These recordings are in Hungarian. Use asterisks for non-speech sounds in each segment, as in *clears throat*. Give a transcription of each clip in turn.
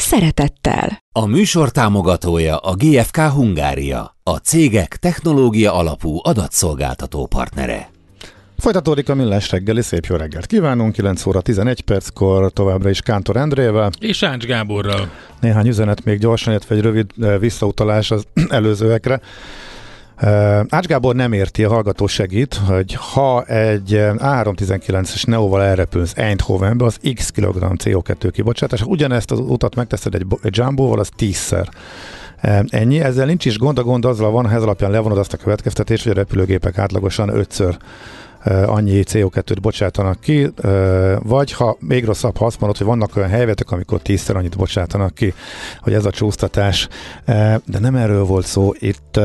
szeretettel. A műsor támogatója a GFK Hungária, a cégek technológia alapú adatszolgáltató partnere. Folytatódik a Millás reggeli, szép jó reggelt kívánunk, 9 óra 11 perckor továbbra is Kántor Endrével. És Ács Gáborral. Néhány üzenet még gyorsan, illetve egy rövid eh, visszautalás az *clears throat* előzőekre. Ács Gábor nem érti, a hallgató segít, hogy ha egy A319-es Neóval elrepülsz Eindhovenbe, az x kg CO2 kibocsátás, ugyanezt az utat megteszed egy, egy Jumbo-val, az tízszer. Ennyi, ezzel nincs is gond, a gond azzal van, ha ez alapján levonod azt a következtetést, hogy a repülőgépek átlagosan ötször annyi CO2-t bocsátanak ki, vagy ha még rosszabb, ha azt mondod, hogy vannak olyan helyvetek, amikor tízszer annyit bocsátanak ki, hogy ez a csúsztatás, de nem erről volt szó, itt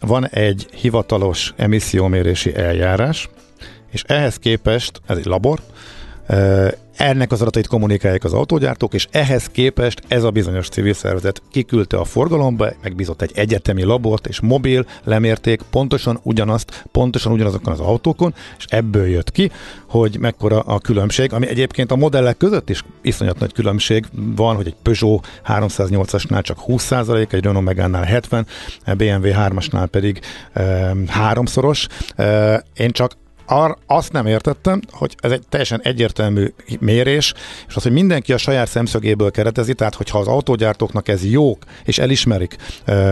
van egy hivatalos emissziómérési eljárás, és ehhez képest, ez egy labor, ennek az adatait kommunikálják az autógyártók, és ehhez képest ez a bizonyos civil szervezet kiküldte a forgalomba, megbízott egy egyetemi labort, és mobil lemérték pontosan ugyanazt, pontosan ugyanazokon az autókon, és ebből jött ki, hogy mekkora a különbség, ami egyébként a modellek között is iszonyat nagy különbség van, hogy egy Peugeot 308-asnál csak 20%, egy Renault Megane-nál 70, BMW 3-asnál pedig e, háromszoros. E, én csak ar, azt nem értettem, hogy ez egy teljesen egyértelmű mérés, és az, hogy mindenki a saját szemszögéből keretezi, tehát hogyha az autógyártóknak ez jók, és elismerik,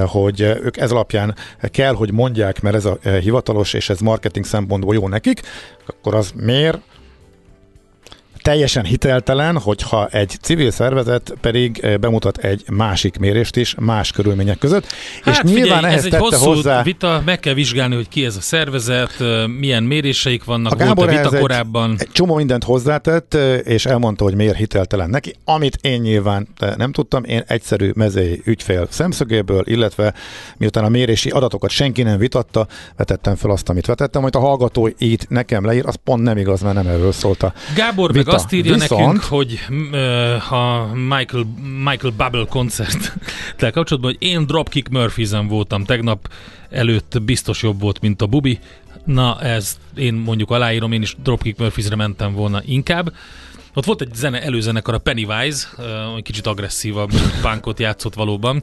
hogy ők ez alapján kell, hogy mondják, mert ez a hivatalos, és ez marketing szempontból jó nekik, akkor az miért teljesen hiteltelen, hogyha egy civil szervezet pedig bemutat egy másik mérést is más körülmények között. Hát és figyelj, nyilván ehhez ez egy hosszú hozzá... vita, meg kell vizsgálni, hogy ki ez a szervezet, milyen méréseik vannak, a Gábor volt a vita korábban. Egy, egy csomó mindent hozzátett, és elmondta, hogy miért hiteltelen neki, amit én nyilván nem tudtam, én egyszerű mezei ügyfél szemszögéből, illetve miután a mérési adatokat senki nem vitatta, vetettem fel azt, amit vetettem, hogy a hallgató itt nekem leír, az pont nem igaz, mert nem erről szólt a Gábor vita. meg azt írja Viszont... nekünk, hogy uh, a Michael, Michael Bubble koncerttel kapcsolatban, hogy én Dropkick Murphys-en voltam tegnap, előtt biztos jobb volt, mint a Bubi. Na, ez én mondjuk aláírom, én is Dropkick Murphys-re mentem volna inkább. Ott volt egy zene, előzenekar, a Pennywise, egy kicsit agresszívabb *laughs* punkot játszott valóban,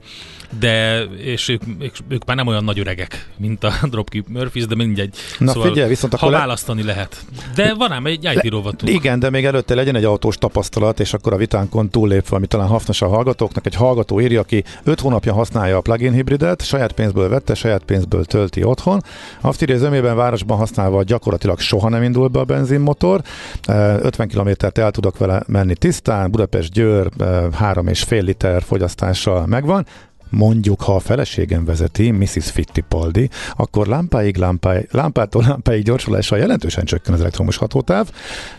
de és ők, ők, ők már nem olyan nagy öregek, mint a *laughs* Dropkick Murphys, de mindegy. Na szóval, figyelj, viszont ha választani le... lehet. De van ám egy IT rovatunk. Igen, de még előtte legyen egy autós tapasztalat, és akkor a vitánkon túllépve, ami talán hasznos a hallgatóknak, egy hallgató írja, aki 5 hónapja használja a plug-in hibridet, saját pénzből vette, saját pénzből tölti otthon. Azt írja, zömében városban használva gyakorlatilag soha nem indul be a benzinmotor. 50 kilométert el tudok vele menni. Tisztán, Budapest-Győr három és fél liter fogyasztással megvan, mondjuk, ha a feleségem vezeti, Mrs. Fittipaldi, akkor lámpáig, lámpáig, lámpától lámpáig gyorsulással jelentősen csökken az elektromos hatótáv.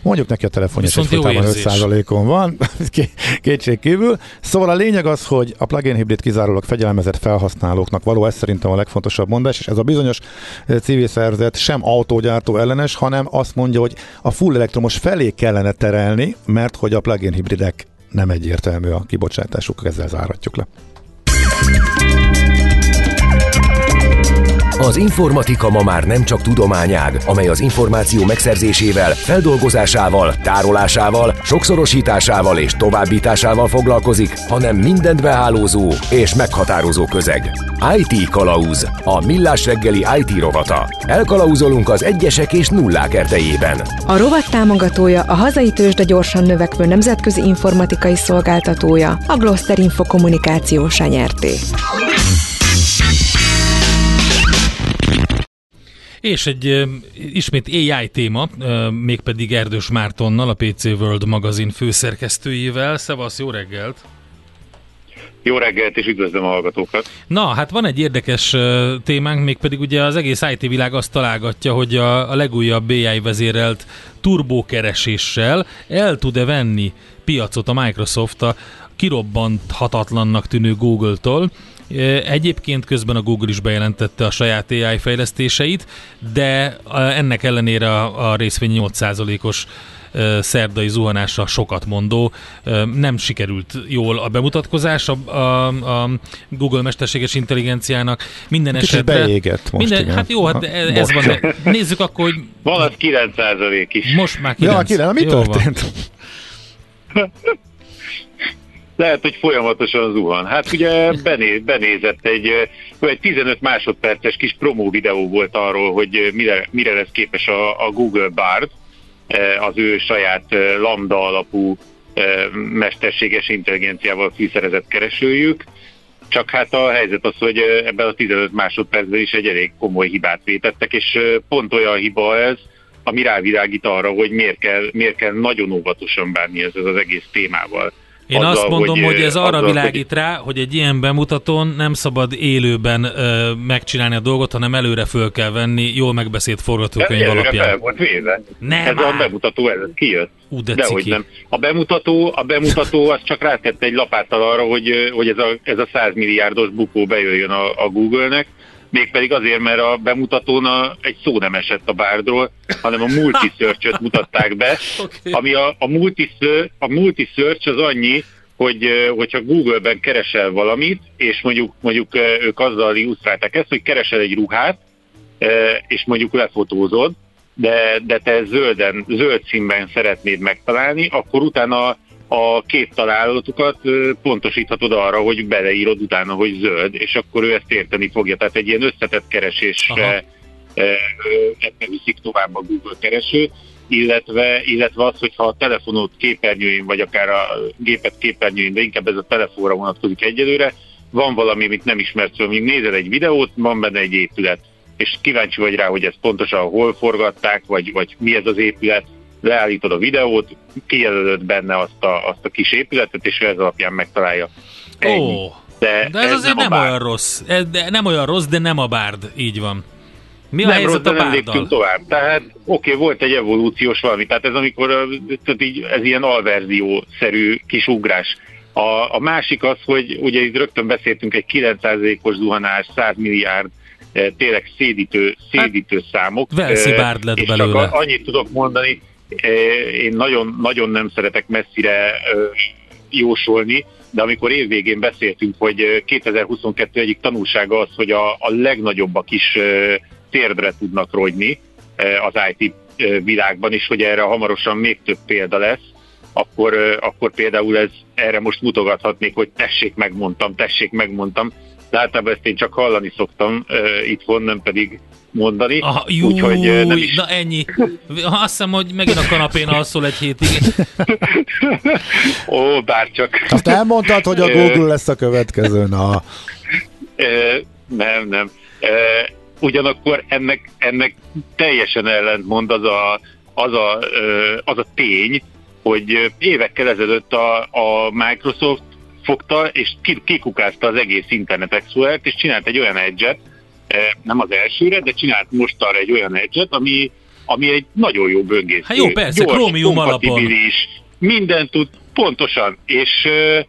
Mondjuk neki a telefonja egy 5%-on van, *laughs* kétség kívül. Szóval a lényeg az, hogy a plug-in hibrid kizárólag fegyelmezett felhasználóknak való, ez szerintem a legfontosabb mondás, és ez a bizonyos civil szervezet sem autógyártó ellenes, hanem azt mondja, hogy a full elektromos felé kellene terelni, mert hogy a plug-in hibridek nem egyértelmű a kibocsátásuk, ezzel záratjuk le. Thank you. Az informatika ma már nem csak tudományág, amely az információ megszerzésével, feldolgozásával, tárolásával, sokszorosításával és továbbításával foglalkozik, hanem mindent behálózó és meghatározó közeg. IT Kalauz, a millás reggeli IT rovata. Elkalauzolunk az egyesek és nullák erdejében. A rovat támogatója a hazai tőzsde gyorsan növekvő nemzetközi informatikai szolgáltatója, a Gloster Info Kommunikáció nyerté. És egy ismét AI téma, mégpedig Erdős Mártonnal, a PC World magazin főszerkesztőjével. Szevasz, jó reggelt! Jó reggelt, és üdvözlöm a hallgatókat. Na, hát van egy érdekes témánk, mégpedig ugye az egész IT világ azt találgatja, hogy a, a legújabb BI vezérelt turbókereséssel el tud-e venni piacot a Microsoft a kirobbanthatatlannak tűnő Google-tól. Egyébként közben a Google is bejelentette a saját AI fejlesztéseit, de ennek ellenére a, részvény 8%-os szerdai zuhanásra sokat mondó. Nem sikerült jól a bemutatkozás a, a, a Google mesterséges intelligenciának. Minden Kicsit esetre... beégett most, minden, igen. Hát jó, hát ez van. De nézzük akkor, hogy... Van az 9 is. Most már 9. Ja, 9. Mi Jó történt? Van. *laughs* Lehet, hogy folyamatosan zuhan. Hát ugye *laughs* bené, benézett egy, egy 15 másodperces kis promó videó volt arról, hogy mire, mire lesz képes a, a Google Bard, az ő saját lambda alapú mesterséges intelligenciával fűszerezett keresőjük. Csak hát a helyzet az, hogy ebben a 15 másodpercben is egy elég komoly hibát vétettek, és pont olyan hiba ez, ami rávilágít arra, hogy miért kell, miért kell nagyon óvatosan bánni ez az egész témával. Én azzal, azt mondom, hogy, hogy ez arra azzal, világít hogy... rá, hogy egy ilyen bemutatón nem szabad élőben ö, megcsinálni a dolgot, hanem előre föl kell venni jól megbeszélt forgatókönyv alapján. Fel volt véve. Nem ez már. a bemutató, ez kijött. Ú, de Dehogy nem. A bemutató, a bemutató az csak rátette egy lapáttal arra, hogy, hogy ez, a, ez a 100 milliárdos bukó bejöjjön a, a Google-nek, mégpedig azért, mert a bemutatón a, egy szó nem esett a bárdról, hanem a multisearch mutatták be, *laughs* Okay. ami a, a, multisearch, a multisearch az annyi, hogy hogyha Google-ben keresel valamit, és mondjuk, mondjuk ők azzal illusztrálták ezt, hogy keresel egy ruhát, és mondjuk lefotózod, de, de te zölden, zöld színben szeretnéd megtalálni, akkor utána a két találatokat pontosíthatod arra, hogy beleírod utána, hogy zöld, és akkor ő ezt érteni fogja. Tehát egy ilyen összetett keresésre ebben viszik tovább a Google kereső, illetve, illetve az, hogyha a telefonod képernyőjén, vagy akár a gépet képernyőjén, de inkább ez a telefonra vonatkozik egyelőre, van valami, amit nem ismersz, hogy nézed egy videót, van benne egy épület, és kíváncsi vagy rá, hogy ezt pontosan hol forgatták, vagy, vagy mi ez az épület, leállítod a videót, kijelölöd benne azt a, azt a kis épületet, és ő ez alapján megtalálja. Ennyi. Ó, de, de ez, ez azért nem, nem olyan rossz. Ez, de nem olyan rossz, de nem a bárd. Így van. Mi a nem helyzet rossz, a nem léptünk tovább. Tehát oké, okay, volt egy evolúciós valami, tehát ez amikor tehát így, ez ilyen alverzió-szerű kis ugrás. A, a másik az, hogy ugye itt rögtön beszéltünk egy 9%-os zuhanás, 100 milliárd eh, tényleg szédítő, szédítő számok. Velszi Eh, bárd lett és belőle. Csak annyit tudok mondani, én nagyon, nagyon nem szeretek messzire jósolni, de amikor évvégén beszéltünk, hogy ö, 2022 egyik tanulsága az, hogy a, a legnagyobbak is térdre tudnak rogyni az IT világban, és hogy erre hamarosan még több példa lesz, akkor, akkor például ez erre most mutogathatnék, hogy tessék megmondtam, tessék megmondtam, de általában ezt én csak hallani szoktam uh, itthon, nem pedig mondani. Aha, jú, Úgyhogy ö, nem is na ennyi. Azt hiszem, hogy megint a kanapén alszol egy hétig. Ó, bárcsak. Azt elmondtad, hogy a Google lesz a következő, na. Nem, nem. Ugyanakkor ennek, ennek teljesen ellentmond az a, az a, az a tény, hogy évekkel ezelőtt a, a Microsoft fogta és ki- kikukázta az egész Internet Explorer-t, és csinált egy olyan edge nem az elsőre, de csinált most arra egy olyan edge ami, ami egy nagyon jó böngésző. Hát jó, persze, Gyors, Chromium alapon. Mindent tud, pontosan, és ö,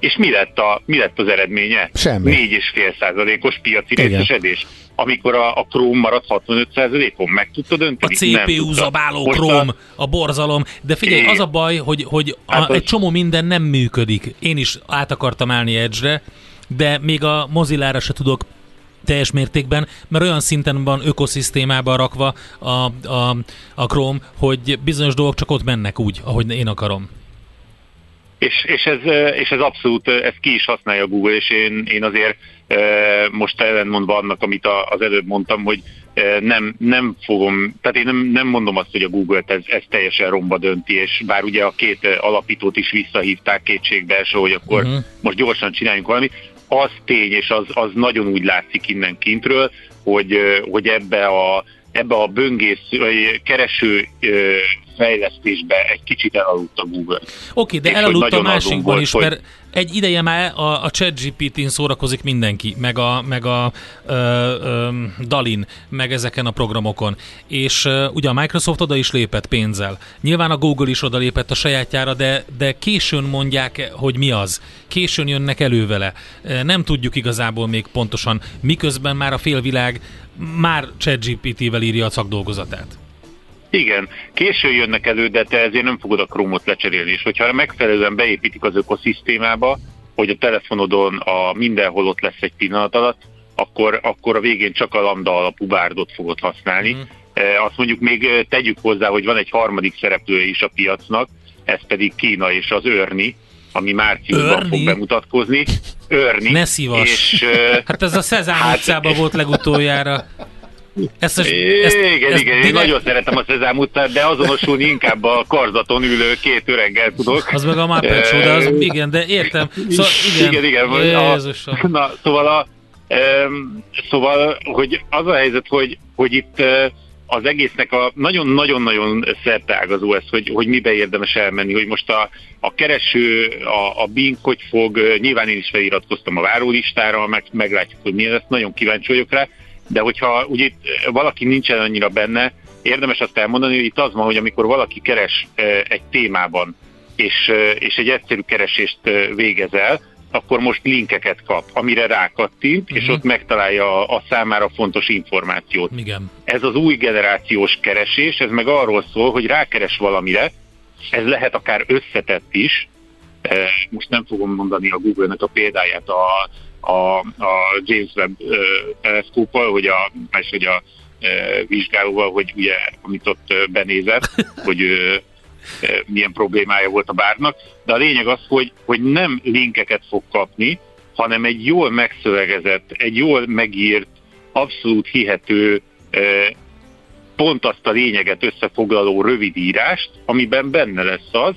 és mi lett, a, mi lett az eredménye? Semmi. 4,5 százalékos piaci Igen. részesedés. Amikor a, a Chrome maradt 65 százalékon, meg tudta A dönteni? Nem CPU zabáló Chrome, a borzalom, de figyelj, az a baj, hogy, hogy a, Hát az- egy csomó minden nem működik. Én is át akartam állni Edge-re, de még a Mozilla-ra se tudok teljes mértékben, mert olyan szinten van ökoszisztémába rakva a, a, a Chrome, hogy bizonyos dolgok csak ott mennek úgy, ahogy én akarom. És, és, ez, és ez abszolút, ezt ki is használja Google, és én, én azért most ellenmondva annak, amit az előbb mondtam, hogy nem, nem fogom, tehát én nem, nem mondom azt, hogy a Google-t ez, ez teljesen romba dönti, és bár ugye a két alapítót is visszahívták kétségbeeső, hogy akkor uh-huh. most gyorsan csináljunk valamit, az tény, és az, az nagyon úgy látszik innen kintről, hogy, hogy ebbe a ebbe a böngész, vagy kereső fejlesztésbe egy kicsit elaludt a Google. Oké, de és elaludt a másikban is, mert egy ideje már a, a ChatGPT-n szórakozik mindenki, meg a, meg a ö, ö, Dalin, meg ezeken a programokon. És ö, ugye a Microsoft oda is lépett pénzzel. Nyilván a Google is oda lépett a sajátjára, de, de későn mondják, hogy mi az. Későn jönnek elő vele. Nem tudjuk igazából még pontosan, miközben már a félvilág már ChatGPT-vel írja a szakdolgozatát. Igen, késő jönnek elő, de te ezért nem fogod a Chrome-ot lecserélni, és hogyha megfelelően beépítik az ökoszisztémába, hogy a telefonodon a mindenhol ott lesz egy pillanat alatt, akkor, akkor a végén csak a lambda alapú bárdot fogod használni. Mm. Azt mondjuk még tegyük hozzá, hogy van egy harmadik szereplője is a piacnak, ez pedig Kína és az Örni, ami márciusban Örni? fog bemutatkozni. Örni. Ne szívas. És, hát ez a Szezám hát, utcában volt legutoljára. *laughs* Ezt, ezt, ezt, igen, ezt igen, én nagyon szeretem a Szezám utcát, de azonosulni inkább a karzaton ülő két öreggel tudok. Az meg a Muppet Show, de az, igen, de értem. Szóval, igen, igen, igen a, na, szóval, a, um, szóval, hogy az a helyzet, hogy, hogy itt uh, az egésznek a nagyon-nagyon-nagyon szerteágazó ez, hogy, hogy mibe érdemes elmenni, hogy most a, a kereső, a, a Bing hogy fog, nyilván én is feliratkoztam a várólistára, meg, meglátjuk, hogy milyen lesz, nagyon kíváncsi vagyok rá, de hogyha ugye itt valaki nincsen annyira benne, érdemes azt elmondani, hogy itt az van, hogy amikor valaki keres egy témában, és, és egy egyszerű keresést végezel, akkor most linkeket kap, amire rákattint, uh-huh. és mhm. ott megtalálja a, a számára fontos információt. Igen. Ez az új generációs keresés, ez meg arról szól, hogy rákeres valamire, ez lehet akár összetett is, most nem fogom mondani a Google-nek a példáját a, a, a James Webb teleszkóppal, hogy a, és hogy a vizsgálóval, hogy ugye, amit ott benézett, *laughs* hogy milyen problémája volt a bárnak, de a lényeg az, hogy, hogy nem linkeket fog kapni, hanem egy jól megszövegezett, egy jól megírt, abszolút hihető, pont azt a lényeget összefoglaló rövid írást, amiben benne lesz az,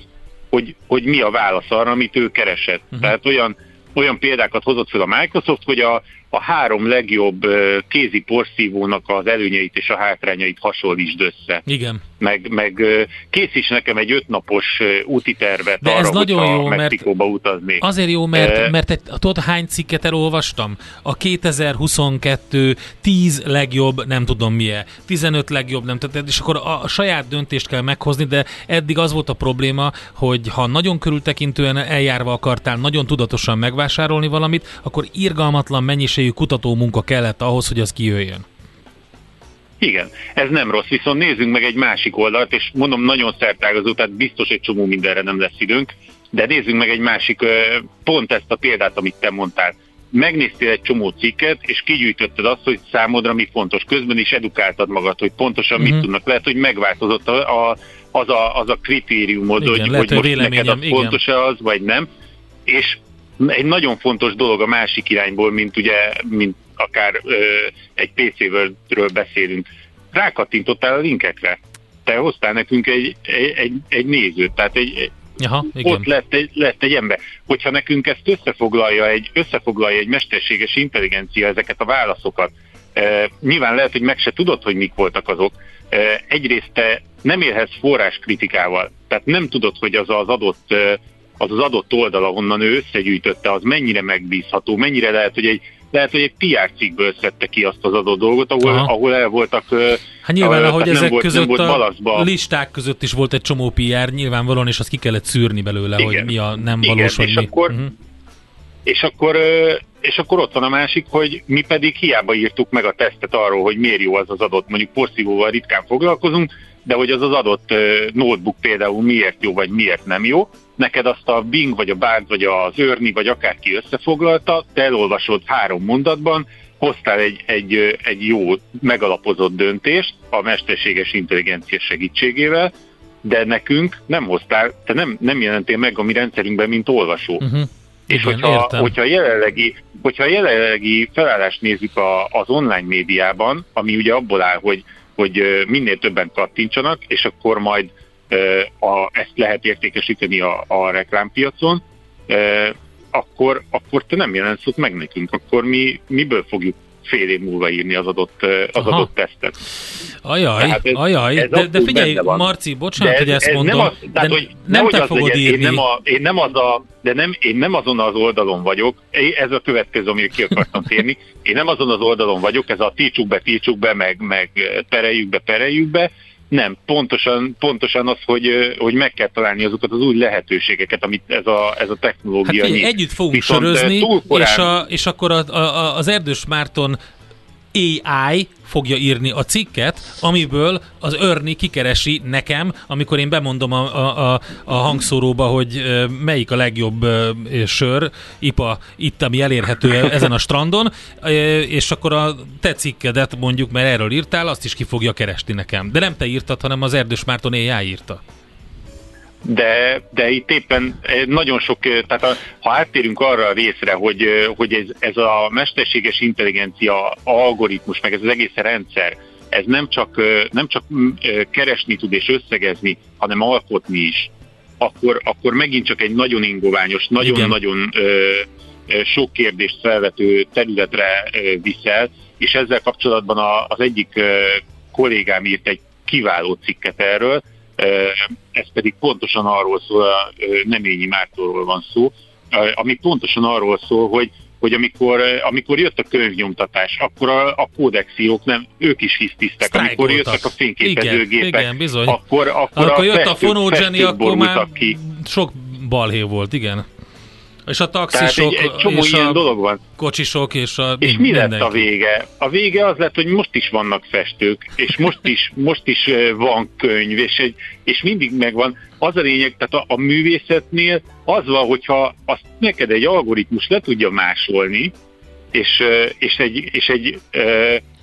hogy, hogy mi a válasz arra, amit ő keresett. Uh-huh. Tehát olyan, olyan példákat hozott fel a Microsoft, hogy a, a három legjobb kézi porszívónak az előnyeit és a hátrányait hasonlítsd össze. Igen. Meg, meg készíts nekem egy ötnapos úti tervet De arra, ez nagyon jó, Mexikóba mert utazni. Azért jó, mert, mert egy, tudod hány cikket elolvastam? A 2022 10 legjobb, nem tudom milyen, 15 legjobb, nem tudom, és akkor a, a saját döntést kell meghozni, de eddig az volt a probléma, hogy ha nagyon körültekintően eljárva akartál nagyon tudatosan megvásárolni valamit, akkor irgalmatlan mennyiség minőségű kutató munka kellett ahhoz, hogy az kijöjjön. Igen, ez nem rossz, viszont nézzünk meg egy másik oldalt, és mondom nagyon szertágazó, tehát biztos egy csomó mindenre nem lesz időnk, de nézzünk meg egy másik, pont ezt a példát, amit te mondtál. Megnéztél egy csomó cikket, és kigyűjtötted azt, hogy számodra mi fontos. Közben is edukáltad magad, hogy pontosan uh-huh. mit mhm. tudnak. Lehet, hogy megváltozott a, a, az, a, az a kritériumod, igen, hogy, lehet, hogy most neked az fontos-e az, vagy nem. És egy nagyon fontos dolog a másik irányból, mint ugye, mint akár ö, egy PC-ről beszélünk. Rákattintottál a linkekre. Te hoztál nekünk egy, egy, egy, egy nézőt, tehát egy, Aha, igen. ott lett egy, lett egy ember. Hogyha nekünk ezt összefoglalja egy, összefoglalja egy mesterséges intelligencia ezeket a válaszokat, e, nyilván lehet, hogy meg se tudod, hogy mik voltak azok. E, egyrészt te nem élhetsz forráskritikával, tehát nem tudod, hogy az az adott az az adott oldal, ahonnan ő összegyűjtötte, az mennyire megbízható, mennyire lehet, hogy egy lehet, hogy egy PR cikkből szedte ki azt az adott dolgot, ahol, ahol el voltak... Hát nyilván, ahogy ezek volt, között volt a listák között is volt egy csomó PR, nyilvánvalóan, és azt ki kellett szűrni belőle, Igen. hogy mi a nem valós, Igen, vagy és mi. Akkor, uh-huh. és, akkor, és akkor ott van a másik, hogy mi pedig hiába írtuk meg a tesztet arról, hogy miért jó az az adott, mondjuk porszívóval ritkán foglalkozunk, de hogy az az adott notebook például miért jó, vagy miért nem jó, neked azt a Bing, vagy a Bard, vagy az Örni, vagy akárki összefoglalta, te elolvasod három mondatban, hoztál egy, egy, egy jó, megalapozott döntést a mesterséges intelligencia segítségével, de nekünk nem hoztál, te nem, nem jelentél meg a mi rendszerünkben, mint olvasó. Uh-huh. És Igen, hogyha, értem. hogyha, jelenlegi, hogyha jelenlegi felállást nézzük a, az online médiában, ami ugye abból áll, hogy, hogy minél többen kattintsanak, és akkor majd a, ezt lehet értékesíteni a, a reklámpiacon, akkor, akkor te nem jelensz ott meg nekünk, akkor mi miből fogjuk fél év múlva írni az adott, az Aha. adott tesztet. Ajaj, ez, ajaj, ez de, de figyelj, Marci, bocsánat, de ez, hogy ezt ez mondom, nem, az, tehát, de hogy nem te fogod legyen, írni. Én nem, a, én nem az a, de nem, én nem azon az oldalon vagyok, ez a következő, amire ki akartam térni, én nem azon az oldalon vagyok, ez a tiltsuk be, tiltsuk be, meg, meg pereljük be, pereljük be, nem, pontosan, pontosan az, hogy, hogy meg kell találni azokat az új lehetőségeket, amit ez a, ez a technológia hát, nyit. Együtt fogunk Viszont sörözni, és, a, és akkor a, a, az Erdős Márton AI fogja írni a cikket, amiből az Örni kikeresi nekem, amikor én bemondom a, a, a, a hangszóróba, hogy melyik a legjobb sör, IPA itt, ami elérhető ezen a strandon, és akkor a te cikkedet mondjuk, mert erről írtál, azt is ki fogja keresni nekem. De nem te írtad, hanem az Erdős Márton AI írta de, de itt éppen eh, nagyon sok, eh, tehát a, ha áttérünk arra a részre, hogy, eh, hogy ez, ez a mesterséges intelligencia algoritmus, meg ez az egész rendszer, ez nem csak, nem csak mm, keresni tud és összegezni, hanem alkotni is, akkor, akkor megint csak egy nagyon ingoványos, nagyon-nagyon sok kérdést felvető területre viszel, és ezzel kapcsolatban az egyik kollégám írt egy kiváló cikket erről, ez pedig pontosan arról szól, Neményi Mártóról van szó, ami pontosan arról szól, hogy hogy amikor, amikor jött a könyvnyomtatás, akkor a, a kódexiók nem, ők is hisztisztek. Amikor jöttek a fényképezőgépek, igen, igen, akkor, akkor, akkor a jött a fonogeny, akkor már ki. sok balhé volt, igen. És a taxisok, egy, egy csomó és ilyen a dolog van. kocsisok, és a És mi lett a vége? A vége az lett, hogy most is vannak festők, és most is, *laughs* most is van könyv, és, egy, és mindig megvan. Az a lényeg, tehát a, a művészetnél az van, hogyha azt neked egy algoritmus le tudja másolni, és, és egy, és egy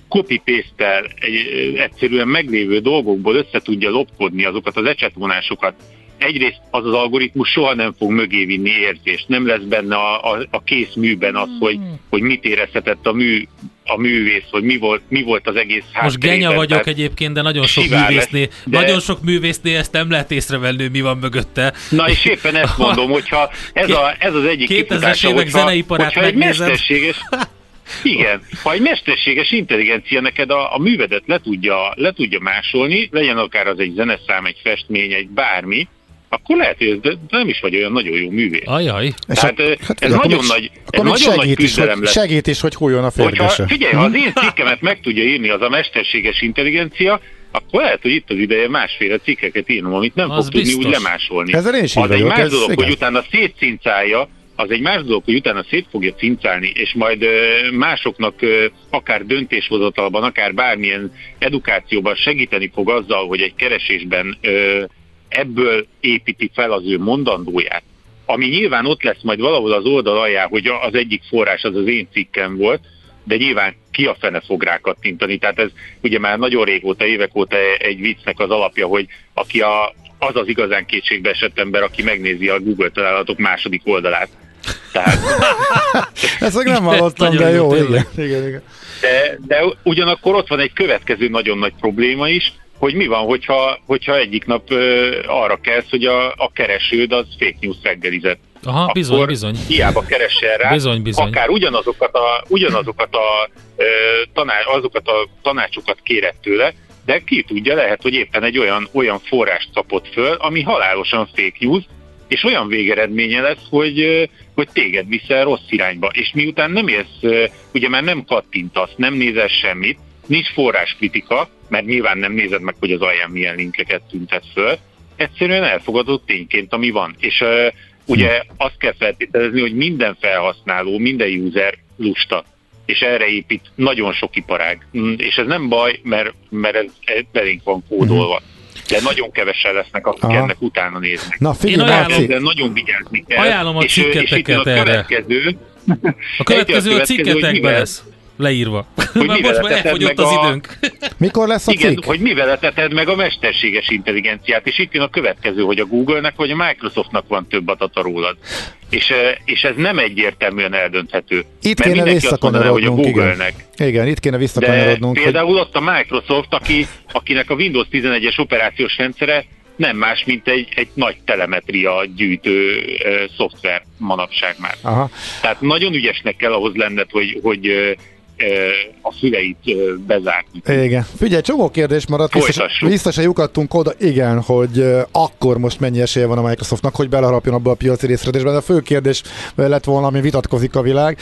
copy-paste-tel egy, egyszerűen meglévő dolgokból össze tudja lopkodni azokat az ecsetvonásokat, egyrészt az az algoritmus soha nem fog mögé vinni érzést, nem lesz benne a, a, a kész műben az, hogy, hmm. hogy mit érezhetett a mű, a művész, hogy mi volt, mi volt az egész Most genya vagyok tehát egyébként, de nagyon sok művésznél, de... nagyon sok művésznél ezt nem lehet észrevenni, mi van mögötte. Na és éppen ezt *laughs* mondom, hogyha ez, a, ez az egyik 2000-es évek hogyha, zeneiparát hogyha egy mesterséges, *laughs* igen, ha egy mesterséges intelligencia neked a, a művedet le tudja, le tudja másolni, legyen akár az egy zeneszám, egy festmény, egy bármi, akkor lehet, hogy ez nem is vagy olyan nagyon jó művész. Ajaj. Tehát hát, ez nagyon is, nagy, ez nagyon nagy küzdelem lesz. Segít is, hogy hújjon a férgese. Figyelj, ha az én cikkemet meg tudja írni az a mesterséges intelligencia, akkor lehet, hogy itt az ideje másféle cikkeket írnom, amit nem az fog biztos. tudni úgy lemásolni. Ez is az egy más dolog, igen. hogy utána szétcincálja, az egy más dolog, hogy utána szét fogja cincálni, és majd másoknak akár döntéshozatalban, akár bármilyen edukációban segíteni fog azzal, hogy egy keresésben ebből építi fel az ő mondandóját, ami nyilván ott lesz majd valahol az oldal alján, hogy az egyik forrás az az én cikkem volt, de nyilván ki a fene fog rá kattintani. Tehát ez ugye már nagyon régóta, évek óta egy viccnek az alapja, hogy aki a, az az igazán kétségbe esett ember, aki megnézi a Google találatok második oldalát. Tehát... *laughs* Ezt meg nem hallottam, de jó, igen, igen, igen. De, de ugyanakkor ott van egy következő nagyon nagy probléma is, hogy mi van, hogyha, hogyha egyik nap arra kezd, hogy a, a keresőd az fake news reggelizett. Aha, bizony, Akkor bizony. hiába keresel rá, bizony, bizony. akár ugyanazokat a, ugyanazokat a, ö, taná, azokat a tanácsokat kéret tőle, de ki tudja, lehet, hogy éppen egy olyan, olyan forrást kapott föl, ami halálosan fake news, és olyan végeredménye lesz, hogy, hogy téged viszel rossz irányba. És miután nem érsz, ugye már nem kattintasz, nem nézel semmit, nincs forráskritika, mert nyilván nem nézed meg, hogy az alján milyen linkeket tüntet föl, egyszerűen elfogadott tényként, ami van. És uh, ugye azt kell feltételezni, hogy minden felhasználó, minden user lusta, és erre épít nagyon sok iparág. Mm, és ez nem baj, mert, mert ez, ez belénk van kódolva. De nagyon kevesen lesznek, akik Aha. ennek utána néznek. Na figyelj, Én ajánlom, de nagyon vigyázni kell. Ajánlom a cikketeket erre. A következő, a következő a cikketekben lesz leírva. Hogy *laughs* Már most már elfogyott az a... időnk. *laughs* Mikor lesz a Igen, cikk? hogy mivel eteted meg a mesterséges intelligenciát, és itt jön a következő, hogy a Google-nek vagy a Microsoftnak van több adata rólad. És, és ez nem egyértelműen eldönthető. Itt kéne visszakanyarodnunk, hogy a Google-nek. Igen. igen, itt kéne visszakanyarodnunk. De például hogy... ott a Microsoft, aki, akinek a Windows 11-es operációs rendszere nem más, mint egy, egy nagy telemetria gyűjtő e, szoftver manapság már. Aha. Tehát nagyon ügyesnek kell ahhoz lenned, hogy, hogy a szüleit bezárni. Igen. Figyelj, csomó kérdés maradt, vissza, vissza se lyukadtunk oda, igen, hogy akkor most mennyi esélye van a Microsoftnak, hogy beleharapjon abba a piaci részletésbe, de a fő kérdés lett volna, ami vitatkozik a világ.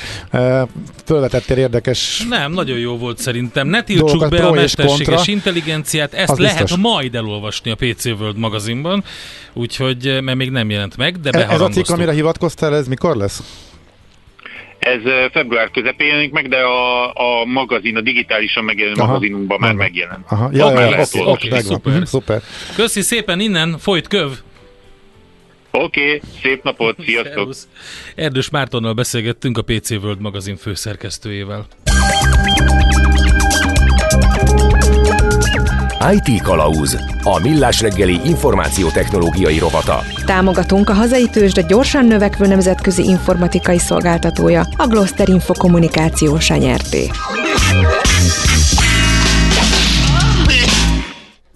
Fölvetettél érdekes Nem, nagyon jó volt szerintem. Ne tiltsuk be a mesterséges intelligenciát, ezt lehet biztos. majd elolvasni a PC World magazinban, úgyhogy, mert még nem jelent meg, de Ez a cikk, amire hivatkoztál, ez mikor lesz? Ez február közepén jelenik meg, de a, a magazin, a digitálisan megjelenő Aha. magazinunkban már megjelent. Aha. Ja, ja, ja, oké, oké, szuper. Mhm, szuper. Köszi szépen innen, folyt köv! Oké, okay, szép napot, *laughs* sziasztok! Erdős Mártonnal beszélgettünk a PC World magazin főszerkesztőjével. IT Kalauz, a millás reggeli információtechnológiai rovata. Támogatunk a hazai tőzsde gyorsan növekvő nemzetközi informatikai szolgáltatója, a Gloster Info kommunikáció nyerté.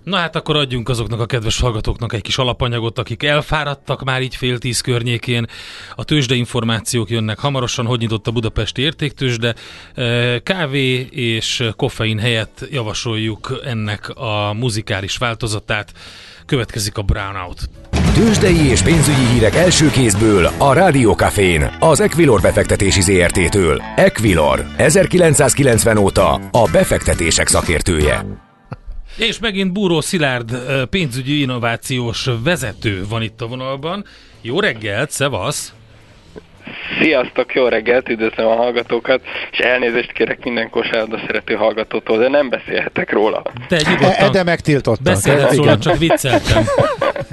Na hát akkor adjunk azoknak a kedves hallgatóknak egy kis alapanyagot, akik elfáradtak már így fél tíz környékén. A tőzsde információk jönnek hamarosan, hogy nyitott a budapesti értéktőzsde. Kávé és koffein helyett javasoljuk ennek a muzikális változatát. Következik a Brownout. Tőzsdei és pénzügyi hírek első kézből a Rádiókafén, az Equilor befektetési ZRT-től. Equilor, 1990 óta a befektetések szakértője. És megint Búró Szilárd pénzügyi innovációs vezető van itt a vonalban. Jó reggelt, szevasz! Sziasztok, jó reggelt, üdvözlöm a hallgatókat, és elnézést kérek minden kosárlabda szerető hallgatótól, de nem beszélhetek róla. Te nyugodtan. De megtiltottak. Beszélhetsz róla, csak vicceltem.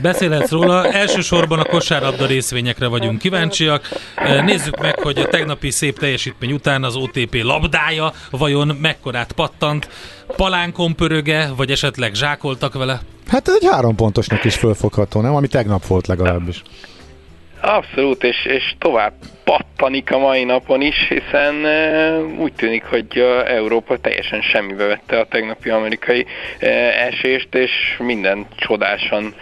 Beszélhetsz róla. Elsősorban a kosárlabda részvényekre vagyunk kíváncsiak. Nézzük meg, hogy a tegnapi szép teljesítmény után az OTP labdája vajon mekkorát pattant. Palánkon pöröge, vagy esetleg zsákoltak vele? Hát ez egy három pontosnak is fölfogható, nem? Ami tegnap volt legalábbis. Abszolút, és, és tovább pattanik a mai napon is, hiszen úgy tűnik, hogy Európa teljesen semmibe vette a tegnapi amerikai esést, és minden csodásan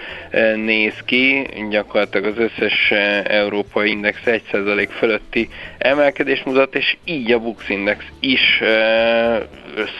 néz ki. Gyakorlatilag az összes európai index 1% fölötti emelkedés mutat, és így a Bux Index is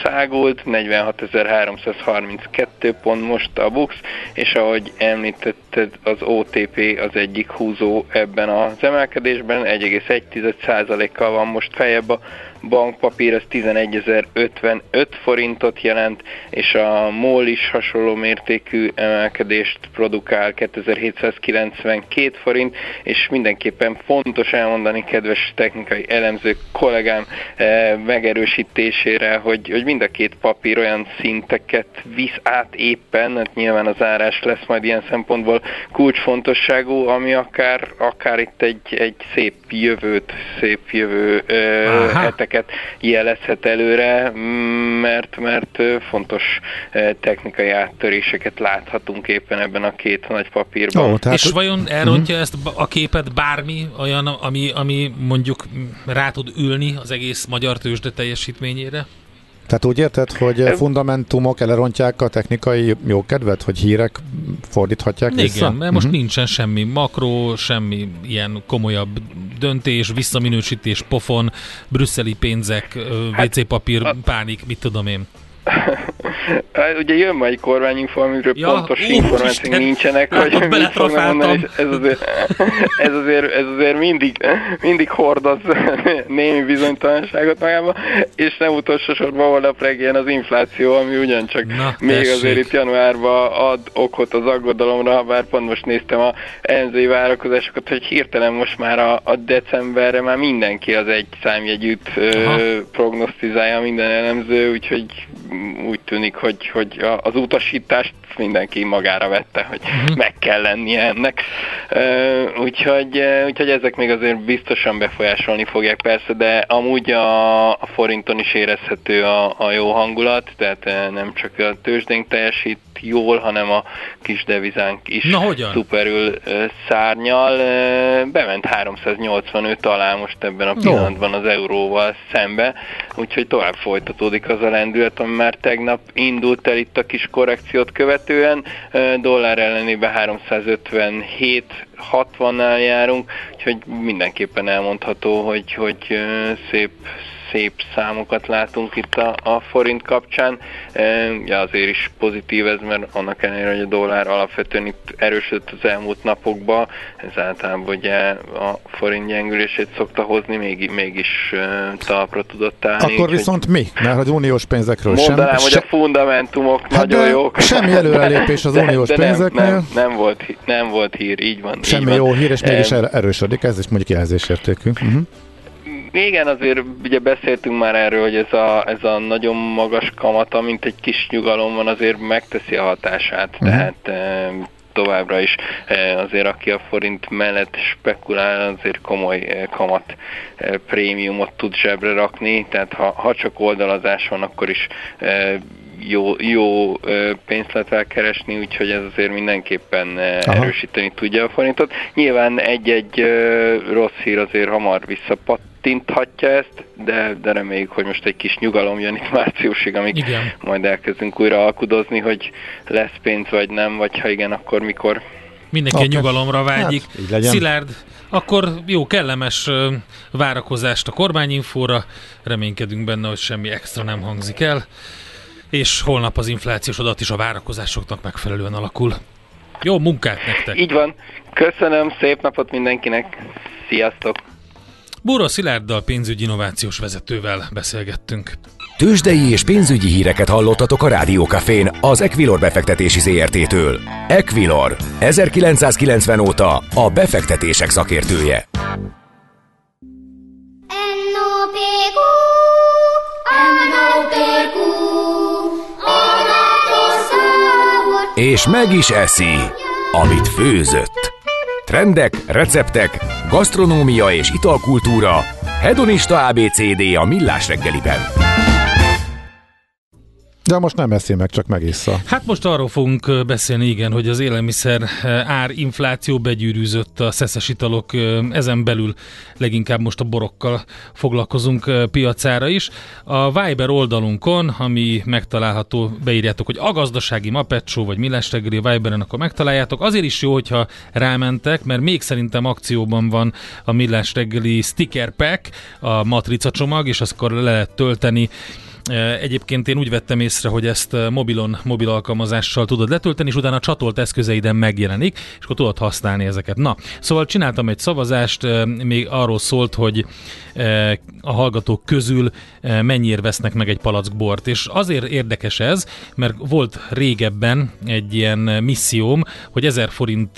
szágult, 46.332 pont most a Bux, és ahogy említetted, az OTP az egyik húzó ebben az emelkedésben, 1,1%-kal van most feljebb a bankpapír az 11.055 forintot jelent, és a MOL is hasonló mértékű emelkedést produkál 2792 forint, és mindenképpen fontos elmondani, kedves technikai elemzők kollégám eh, megerősítésére, hogy, hogy mind a két papír olyan szinteket visz át éppen, hát nyilván az árás lesz majd ilyen szempontból kulcsfontosságú, ami akár, akár itt egy, egy szép jövőt, szép jövő uh, hetek eredményeket jelezhet előre, mert, mert fontos technikai áttöréseket láthatunk éppen ebben a két nagy papírban. Ó, tehát... És vajon elrontja uh-huh. ezt a képet bármi olyan, ami, ami mondjuk rá tud ülni az egész magyar tőzsde teljesítményére? Tehát úgy érted, hogy fundamentumok elerontják a technikai jókedvet, hogy hírek fordíthatják Igen, vissza? mert uh-huh. most mhm. nincsen semmi makro, semmi ilyen komolyabb döntés, visszaminősítés, pofon, brüsszeli pénzek, WC papír, hát, pánik, mit tudom én. Hát, ugye jön majd kormányinfo, amiről ja, pontos uh, információk nincsenek, hogy mit fognak mondani, és ez azért, ez azért, ez azért mindig, mindig hordoz némi bizonytalanságot magába, és nem utolsó sorban holnap reggel az infláció, ami ugyancsak Na, még tessék. azért itt januárban ad okot az aggodalomra, bár pont most néztem a enzői várakozásokat, hogy hirtelen most már a, a decemberre már mindenki az egy számjegyűt ö, prognosztizálja minden elemző, úgyhogy úgy tűnik, hogy, hogy az utasítást mindenki magára vette, hogy uh-huh. meg kell lennie ennek. Úgyhogy, úgyhogy ezek még azért biztosan befolyásolni fogják persze, de amúgy a, a forinton is érezhető a, a jó hangulat, tehát nem csak a tőzsdénk teljesít jól, hanem a kis devizánk is Na, hogyan? szuperül szárnyal. Bement 385 alá most ebben a pillanatban az euróval szembe, úgyhogy tovább folytatódik az a lendület, ami már tegnap indult el itt a kis korrekciót követően. Dollár ellenében 357 60-nál járunk, úgyhogy mindenképpen elmondható, hogy, hogy szép szép számokat látunk itt a, a forint kapcsán. Ja, azért is pozitív ez, mert annak ellenére, hogy a dollár alapvetően itt erősödött az elmúlt napokban, ez általában ugye a forint gyengülését szokta hozni, még, mégis talpra tudott állni. Akkor viszont mi? Mert hogy uniós pénzekről Mondanám, sem, hogy a fundamentumok hát nagyon jók. Semmi előrelépés az uniós de, de pénzeknél. Nem, nem, nem, volt, nem volt hír, így van. Semmi így jó van. hír, és mégis erősödik, ez is mondjuk jelzésértékű. Uh-huh. Igen, azért ugye beszéltünk már erről, hogy ez a, ez a nagyon magas kamata, mint egy kis nyugalom van, azért megteszi a hatását, uh-huh. tehát e, továbbra is e, azért aki a forint mellett spekulál, azért komoly e, kamat e, prémiumot tud zsebre rakni, tehát ha, ha csak oldalazás van, akkor is e, jó, jó pénzt lehet elkeresni, úgyhogy ez azért mindenképpen Aha. erősíteni tudja a forintot. Nyilván egy-egy rossz hír azért hamar visszapattinthatja ezt, de, de reméljük, hogy most egy kis nyugalom jön itt márciusig, amíg igen. majd elkezdünk újra alkudozni, hogy lesz pénz vagy nem, vagy ha igen, akkor mikor. Mindenki okay. nyugalomra vágyik. Hát, Szilárd, akkor jó, kellemes várakozást a kormányinfóra, reménykedünk benne, hogy semmi extra nem hangzik el és holnap az inflációs adat is a várakozásoknak megfelelően alakul. Jó munkát nektek! Így van. Köszönöm, szép napot mindenkinek. Sziasztok! Búró Szilárddal pénzügyi innovációs vezetővel beszélgettünk. Tőzsdei és pénzügyi híreket hallottatok a Rádiókafén az Equilor befektetési ZRT-től. Equilor, 1990 óta a befektetések szakértője. és meg is eszi, amit főzött. Trendek, receptek, gasztronómia és italkultúra. Hedonista ABCD a millás reggeliben. De most nem eszi meg, csak megissza. Hát most arról fogunk beszélni, igen, hogy az élelmiszer ár infláció begyűrűzött a szeszes italok, ezen belül leginkább most a borokkal foglalkozunk piacára is. A Viber oldalunkon, ami megtalálható, beírjátok, hogy a gazdasági mapecsó, vagy millás reggeli Viberen, akkor megtaláljátok. Azért is jó, hogyha rámentek, mert még szerintem akcióban van a millás reggeli sticker pack, a matrica csomag, és azt akkor le lehet tölteni Egyébként én úgy vettem észre, hogy ezt mobilon, mobil alkalmazással tudod letölteni, és utána csatolt eszközeiden megjelenik, és akkor tudod használni ezeket. Na, szóval csináltam egy szavazást, még arról szólt, hogy a hallgatók közül mennyire vesznek meg egy palack bort. És azért érdekes ez, mert volt régebben egy ilyen misszióm, hogy 1000 forint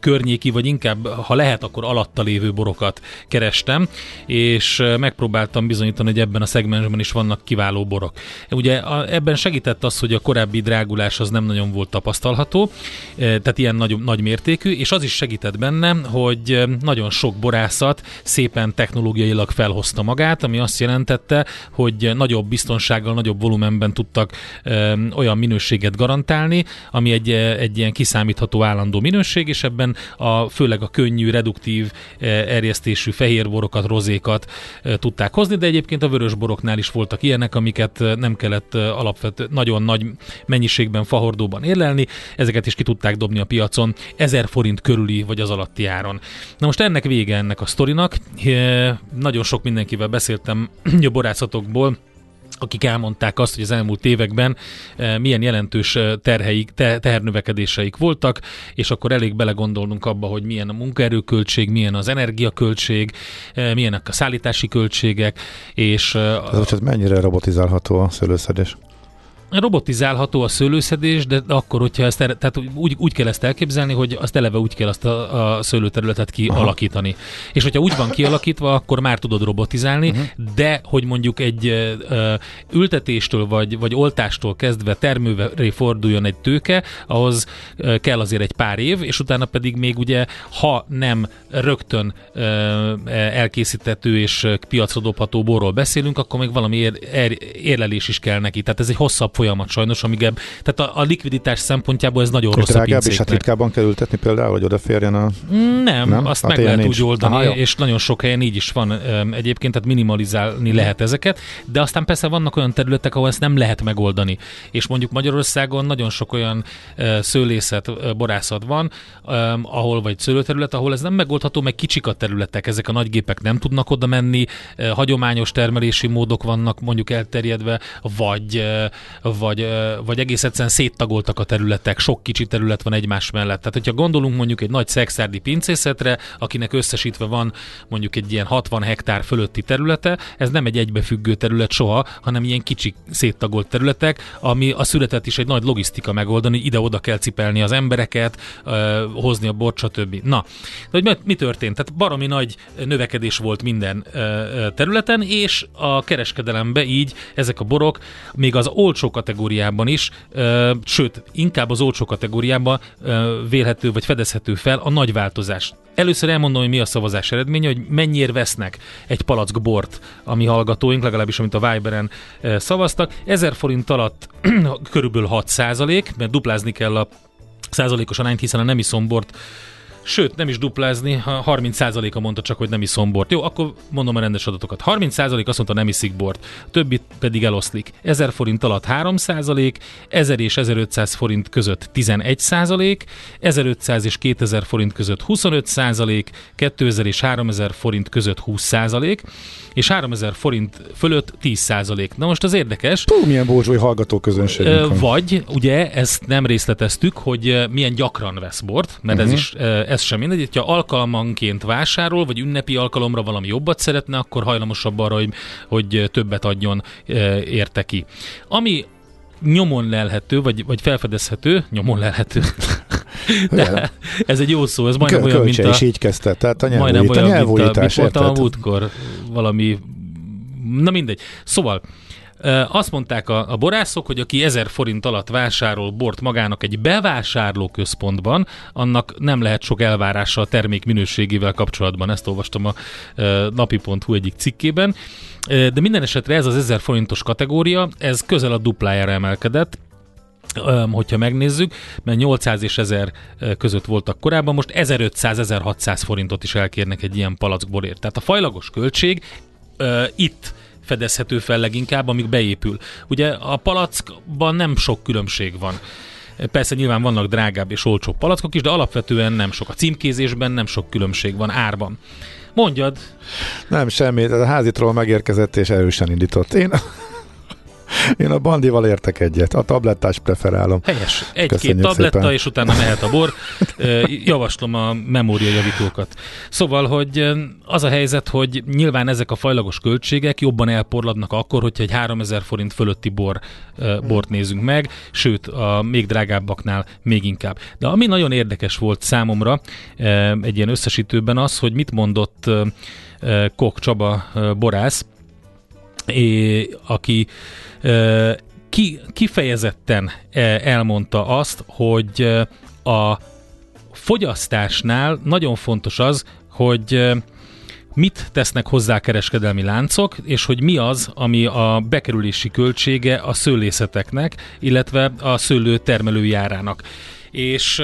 környéki, vagy inkább, ha lehet, akkor alatta lévő borokat kerestem, és megpróbáltam bizonyítani, hogy ebben a szegmensben is vannak kiváló borok. Ugye a, ebben segített az, hogy a korábbi drágulás az nem nagyon volt tapasztalható, tehát ilyen nagy, nagy mértékű, és az is segített benne, hogy nagyon sok borászat szépen technológiai technikailag felhozta magát, ami azt jelentette, hogy nagyobb biztonsággal, nagyobb volumenben tudtak ö, olyan minőséget garantálni, ami egy, egy ilyen kiszámítható állandó minőség, és ebben a, főleg a könnyű, reduktív erjesztésű fehérborokat, rozékat tudták hozni, de egyébként a vörösboroknál is voltak ilyenek, amiket nem kellett alapvető, nagyon nagy mennyiségben fahordóban érlelni, ezeket is ki tudták dobni a piacon 1000 forint körüli vagy az alatti áron. Na most ennek vége ennek a sztorinak, nagyon sok mindenkivel beszéltem *clears throat* a borászatokból, akik elmondták azt, hogy az elmúlt években eh, milyen jelentős eh, terheik, te, tehernövekedéseik voltak, és akkor elég belegondolnunk abba, hogy milyen a munkaerőköltség, milyen az energiaköltség, eh, milyenek a szállítási költségek, és... Ez, ez mennyire robotizálható a szőlőszedés? Robotizálható a szőlőszedés, de akkor, hogyha ezt, tehát úgy, úgy kell ezt elképzelni, hogy azt eleve úgy kell azt a, a szőlőterületet kialakítani. Aha. És hogyha úgy van kialakítva, akkor már tudod robotizálni, uh-huh. de hogy mondjuk egy uh, ültetéstől vagy, vagy oltástól kezdve termőre forduljon egy tőke, ahhoz uh, kell azért egy pár év, és utána pedig még ugye, ha nem rögtön uh, elkészítető és piacra dobható borról beszélünk, akkor még valami ér, ér, érlelés is kell neki. Tehát ez egy hosszabb folyamat sajnos, amíg ebb, tehát a, a likviditás szempontjából ez nagyon rossz drágább, és hát ritkábban kell ültetni például, hogy odaférjen a... Nem, nem? azt hát meg lehet nincs. úgy oldani, Aha, és nagyon sok helyen így is van egyébként, tehát minimalizálni lehet ezeket, de aztán persze vannak olyan területek, ahol ezt nem lehet megoldani. És mondjuk Magyarországon nagyon sok olyan szőlészet, borászat van, ahol vagy szőlőterület, ahol ez nem megoldható, meg kicsik a területek, ezek a nagygépek nem tudnak oda menni, hagyományos termelési módok vannak mondjuk elterjedve, vagy, vagy, vagy egész egyszerűen széttagoltak a területek, sok kicsi terület van egymás mellett. Tehát, hogyha gondolunk mondjuk egy nagy szexárdi pincészetre, akinek összesítve van mondjuk egy ilyen 60 hektár fölötti területe, ez nem egy egybefüggő terület soha, hanem ilyen kicsi széttagolt területek, ami a születet is egy nagy logisztika megoldani, ide-oda kell cipelni az embereket, hozni a bort, stb. Na, de hogy mi történt? Tehát baromi nagy növekedés volt minden területen, és a kereskedelembe így ezek a borok még az olcsó kategóriában is, sőt, inkább az olcsó kategóriában vélhető vagy fedezhető fel a nagy változás. Először elmondom, hogy mi a szavazás eredménye, hogy mennyire vesznek egy palack bort a mi hallgatóink, legalábbis amit a Viberen szavaztak. 1000 forint alatt *clears throat* körülbelül 6 százalék, mert duplázni kell a százalékos arányt, hiszen a nem iszom bort Sőt, nem is duplázni, 30%-a mondta csak, hogy nem iszom bort. Jó, akkor mondom a rendes adatokat. 30% azt mondta, nem iszik bort, többit pedig eloszlik. 1000 forint alatt 3%, 1000 és 1500 forint között 11%, 1500 és 2000 forint között 25%, 2000 és 3000 forint között 20%, és 3000 forint fölött 10%. Na most az érdekes. Túl milyen borzsói hallgató közönségünk Vagy, ugye, ezt nem részleteztük, hogy milyen gyakran vesz bort, mert uh-huh. ez is ez sem mindegy. Ha alkalmanként vásárol, vagy ünnepi alkalomra valami jobbat szeretne, akkor hajlamosabb arra, hogy, hogy többet adjon érte ki. Ami nyomon lelhető, vagy, vagy felfedezhető, nyomon lelhető. *laughs* De ez egy jó szó, ez majdnem Kö, olyan, mint a... is így kezdte, tehát a nyelvújítás, majdnem olyan, mint a, mondtam a múltkor, valami... Na mindegy. Szóval, azt mondták a, a borászok, hogy aki 1000 forint alatt vásárol bort magának egy bevásárló központban, annak nem lehet sok elvárása a termék minőségével kapcsolatban. Ezt olvastam a napi.hu egyik cikkében. De minden esetre ez az 1000 forintos kategória, ez közel a duplájára emelkedett, hogyha megnézzük, mert 800 és 1000 között voltak korábban, most 1500-1600 forintot is elkérnek egy ilyen palackborért. Tehát a fajlagos költség uh, itt fedezhető fel leginkább, amíg beépül. Ugye a palackban nem sok különbség van. Persze nyilván vannak drágább és olcsó palackok is, de alapvetően nem sok. A címkézésben nem sok különbség van árban. Mondjad. Nem, semmi. A házitról megérkezett és erősen indított. Én én a bandival értek egyet. A tablettás preferálom. Helyes. Egy-két tabletta, szépen. és utána mehet a bor. Javaslom a memóriajavítókat. Szóval, hogy az a helyzet, hogy nyilván ezek a fajlagos költségek jobban elporladnak akkor, hogyha egy 3000 forint fölötti bor, bort nézünk meg, sőt, a még drágábbaknál még inkább. De ami nagyon érdekes volt számomra egy ilyen összesítőben az, hogy mit mondott Kok Csaba borász, aki ki, kifejezetten elmondta azt, hogy a fogyasztásnál nagyon fontos az, hogy mit tesznek hozzá kereskedelmi láncok, és hogy mi az, ami a bekerülési költsége a szőlészeteknek, illetve a szőlő termelőjárának és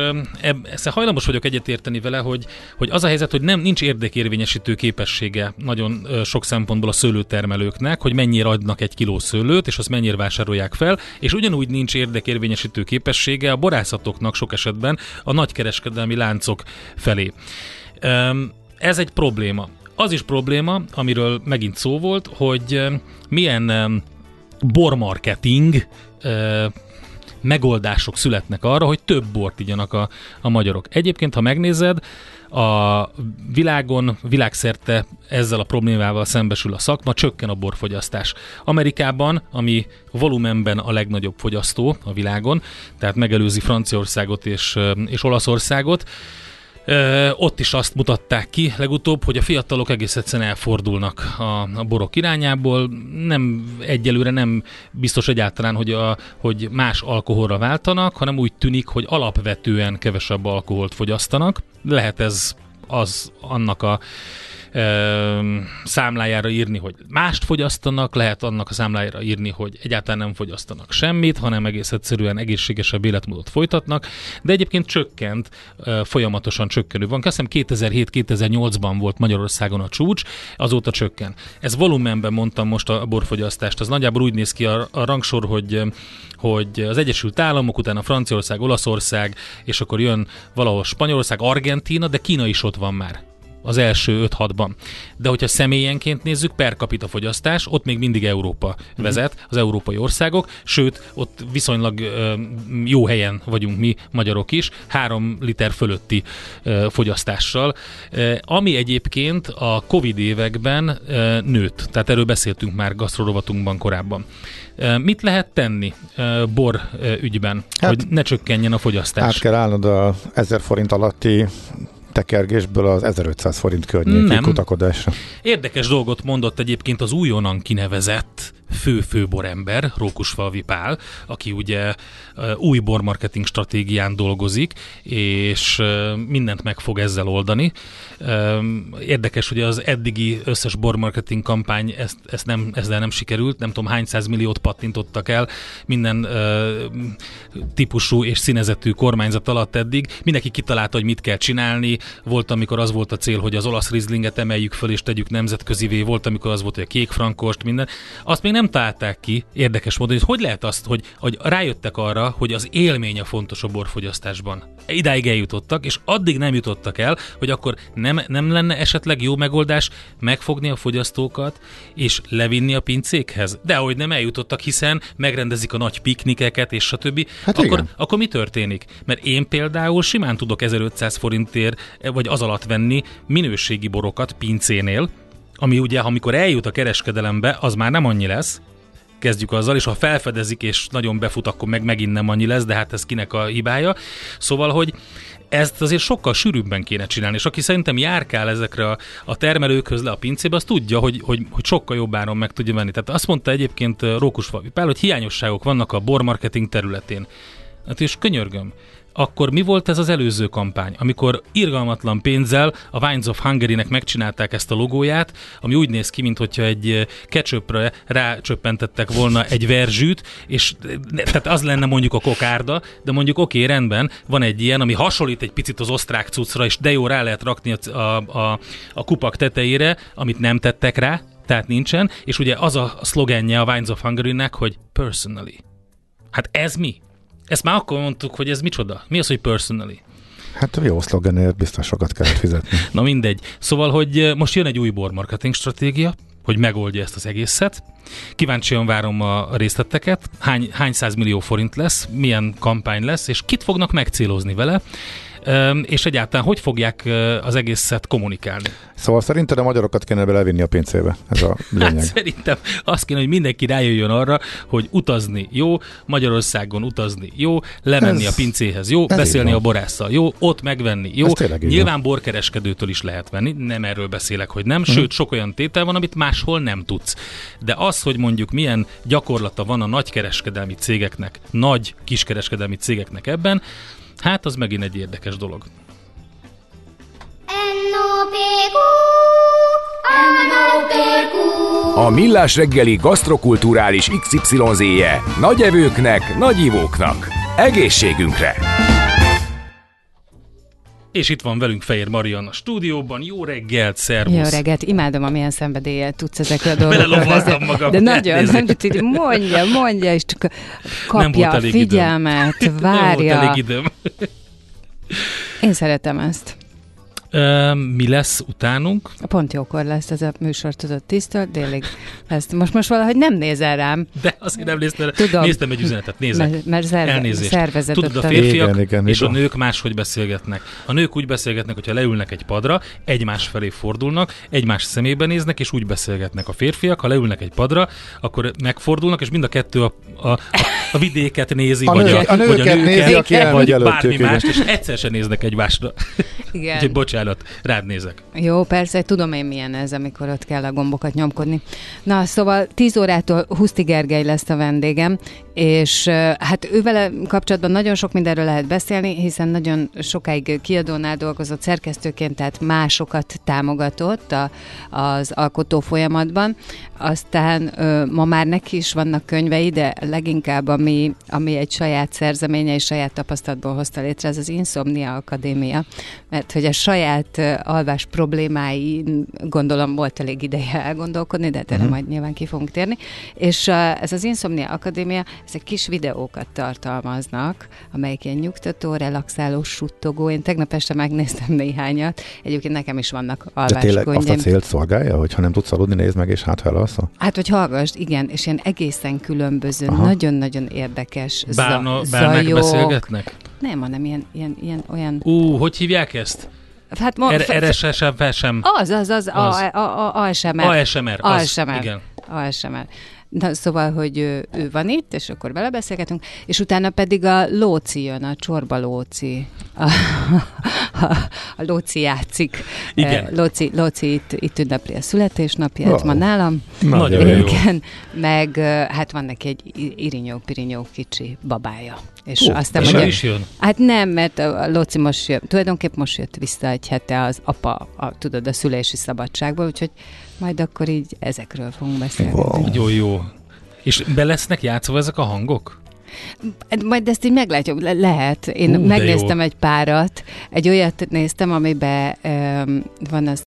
ezt hajlamos vagyok egyetérteni vele, hogy, hogy az a helyzet, hogy nem nincs érdekérvényesítő képessége nagyon sok szempontból a szőlőtermelőknek, hogy mennyire adnak egy kiló szőlőt, és azt mennyire vásárolják fel, és ugyanúgy nincs érdekérvényesítő képessége a borászatoknak sok esetben a nagykereskedelmi láncok felé. Ez egy probléma. Az is probléma, amiről megint szó volt, hogy milyen bormarketing megoldások születnek arra, hogy több bort igyanak a, a magyarok. Egyébként, ha megnézed, a világon, világszerte ezzel a problémával szembesül a szakma, csökken a borfogyasztás. Amerikában, ami volumenben a legnagyobb fogyasztó a világon, tehát megelőzi Franciaországot és, és Olaszországot, Ö, ott is azt mutatták ki legutóbb, hogy a fiatalok egész egyszerűen elfordulnak a, a borok irányából. Nem egyelőre nem biztos egyáltalán, hogy, a, hogy más alkoholra váltanak, hanem úgy tűnik, hogy alapvetően kevesebb alkoholt fogyasztanak. Lehet ez az annak a számlájára írni, hogy mást fogyasztanak, lehet annak a számlájára írni, hogy egyáltalán nem fogyasztanak semmit, hanem egész egyszerűen egészségesebb életmódot folytatnak, de egyébként csökkent, folyamatosan csökkenő van. Azt hiszem 2007-2008-ban volt Magyarországon a csúcs, azóta csökken. Ez volumenben mondtam most a borfogyasztást, az nagyjából úgy néz ki a, a rangsor, hogy hogy az Egyesült Államok, utána Franciaország, Olaszország, és akkor jön valahol Spanyolország, Argentína, de Kína is ott van már az első 5-6-ban. De hogyha személyenként nézzük, per capita fogyasztás, ott még mindig Európa mhm. vezet, az európai országok, sőt, ott viszonylag jó helyen vagyunk mi, magyarok is, 3 liter fölötti fogyasztással, ami egyébként a Covid években nőtt. Tehát erről beszéltünk már gasztrorovatunkban korábban. Mit lehet tenni bor ügyben, hát, hogy ne csökkenjen a fogyasztás? Át kell állnod a 1000 forint alatti tekergésből az 1500 forint környéki kutakodásra. Érdekes dolgot mondott egyébként az újonnan kinevezett fő-főborember, Rókusfalvi Pál, aki ugye új bormarketing stratégián dolgozik, és mindent meg fog ezzel oldani. Érdekes, hogy az eddigi összes bormarketing kampány ezt, ezt nem, ezzel nem sikerült, nem tudom hány milliót pattintottak el minden típusú és színezetű kormányzat alatt eddig. Mindenki kitalálta, hogy mit kell csinálni. Volt, amikor az volt a cél, hogy az olasz rizlinget emeljük föl és tegyük nemzetközivé. Volt, amikor az volt, hogy a kék frankost, minden. Azt még nem nem találták ki, érdekes módon, hogy hogy lehet azt, hogy, hogy rájöttek arra, hogy az élmény a fontos a borfogyasztásban. Idáig eljutottak, és addig nem jutottak el, hogy akkor nem, nem lenne esetleg jó megoldás megfogni a fogyasztókat, és levinni a pincékhez? De hogy nem eljutottak, hiszen megrendezik a nagy piknikeket, és stb. Hát akkor, akkor mi történik? Mert én például simán tudok 1500 forintért, vagy az alatt venni minőségi borokat pincénél, ami ugye, amikor eljut a kereskedelembe, az már nem annyi lesz, kezdjük azzal, és ha felfedezik és nagyon befut, akkor meg megint nem annyi lesz, de hát ez kinek a hibája. Szóval, hogy ezt azért sokkal sűrűbben kéne csinálni, és aki szerintem járkál ezekre a, a termelőkhöz le a pincébe, az tudja, hogy, hogy, hogy sokkal jobb áron meg tudja venni. Tehát azt mondta egyébként Rókus Pál, hogy hiányosságok vannak a bormarketing területén. Hát és könyörgöm, akkor mi volt ez az előző kampány, amikor irgalmatlan pénzzel a Wines of Hungary-nek megcsinálták ezt a logóját, ami úgy néz ki, mintha egy eh, ketchupra rácsöppentettek volna egy verzsűt, és eh, tehát az lenne mondjuk a kokárda, de mondjuk oké, okay, rendben, van egy ilyen, ami hasonlít egy picit az osztrák cuccra, és de jó rá lehet rakni a, a, a, kupak tetejére, amit nem tettek rá, tehát nincsen, és ugye az a szlogenje a Wines of Hungary-nek, hogy personally. Hát ez mi? Ezt már akkor mondtuk, hogy ez micsoda? Mi az, hogy personally? Hát jó szlogenért biztos sokat kellett fizetni. *laughs* Na mindegy. Szóval, hogy most jön egy új bormarketing stratégia, hogy megoldja ezt az egészet. Kíváncsian várom a részleteket, hány, hány millió forint lesz, milyen kampány lesz, és kit fognak megcélozni vele és egyáltalán hogy fogják az egészet kommunikálni. Szóval szerinted a magyarokat kéne belevinni a pincébe? Ez a *laughs* lényeg. Hát szerintem azt kéne, hogy mindenki rájöjjön arra, hogy utazni jó, Magyarországon utazni jó, lemenni ez, a pincéhez jó, beszélni a borásszal jó, ott megvenni jó. Nyilván borkereskedőtől is lehet venni, nem erről beszélek, hogy nem, uh-huh. sőt, sok olyan tétel van, amit máshol nem tudsz. De az, hogy mondjuk milyen gyakorlata van a nagykereskedelmi cégeknek, nagy kiskereskedelmi cégeknek ebben, Hát az megint egy érdekes dolog. A Millás reggeli gasztrokulturális XYZ-je nagy evőknek, nagy ivóknak. Egészségünkre! És itt van velünk Fehér Marian a stúdióban. Jó reggelt, szervusz! Jó reggelt, imádom, amilyen szenvedéllyel tudsz ezekre a *laughs* dolgokra magam. De nagyon, nem hogy mondja, mondja, és csak kapja a figyelmet, időm. várja. Nem volt *laughs* elég időm. Én szeretem ezt. Mi lesz utánunk? Pont jókor lesz ez a műsor, tudod, tisztől, délig lesz. Most, most valahogy nem nézel rám. De azért nem néztél, Tudom. néztem egy üzenetet, nézek. Mert, mert szerve, Elnézést. szervezet. Tudod, a férfiak igen, igen, és igen. a nők máshogy beszélgetnek. A nők úgy beszélgetnek, hogyha leülnek egy padra, egymás felé fordulnak, egymás szemébe néznek, és úgy beszélgetnek. A férfiak, ha leülnek egy padra, akkor megfordulnak, és mind a kettő a, a, a, a vidéket nézi, a vagy, nők, a, a, vagy a nőket, nézi, vagy bármi mást, és egyszer sem néznek egymásra. Igen. Úgyhogy bocsánat vizsgálat, rád nézek. Jó, persze, tudom én milyen ez, amikor ott kell a gombokat nyomkodni. Na, szóval 10 órától Huszti Gergely lesz a vendégem, és hát ővel kapcsolatban nagyon sok mindenről lehet beszélni, hiszen nagyon sokáig kiadónál dolgozott szerkesztőként, tehát másokat támogatott a, az alkotó folyamatban. Aztán ma már neki is vannak könyvei, de leginkább ami, ami egy saját szerzeménye és saját tapasztalatból hozta létre, ez az Insomnia Akadémia, mert hogy a saját alvás problémái gondolom volt elég ideje elgondolkodni, de erre uh-huh. majd nyilván ki fogunk térni. És ez az Insomnia Akadémia, ezek kis videókat tartalmaznak, amelyik ilyen nyugtató, relaxáló, suttogó. Én tegnap este megnéztem néhányat. Egyébként nekem is vannak alvás De tényleg azt a célt szolgálja, hogy ha nem tudsz aludni, nézd meg, és hát ha elalszol? Hát, hogy hallgass, igen, és ilyen egészen különböző, Aha. nagyon-nagyon érdekes Bárna, zajok. beszélgetnek? Nem, hanem ilyen, ilyen, ilyen olyan... Ú, hogy hívják ezt? Hát ma, er, RSS-em, sem. Az, az, az, az. A, a, a, ASMR. ASMR, ASMR. igen. ASMR. Na, szóval, hogy ő, ő van itt, és akkor vele beszélgetünk, és utána pedig a Lóci jön, a Csorba Lóci. A, a, a Lóci játszik. Igen. Lóci, Lóci itt, itt ünnepli a születésnapját, oh. ma nálam. Nagyon Igen, meg hát van neki egy irinyó-pirinyó kicsi babája. És uh, aztán és is jön? Hát nem, mert a Lóci most jön, tulajdonképp most jött vissza egy hete az apa, a, tudod, a szülési szabadságból, úgyhogy majd akkor így ezekről fogunk beszélni. Wow. Nagyon jó. És be lesznek játszva ezek a hangok? Majd ezt így meglátjuk, Le- lehet. Én uh, megnéztem egy párat, egy olyat néztem, amiben um, van az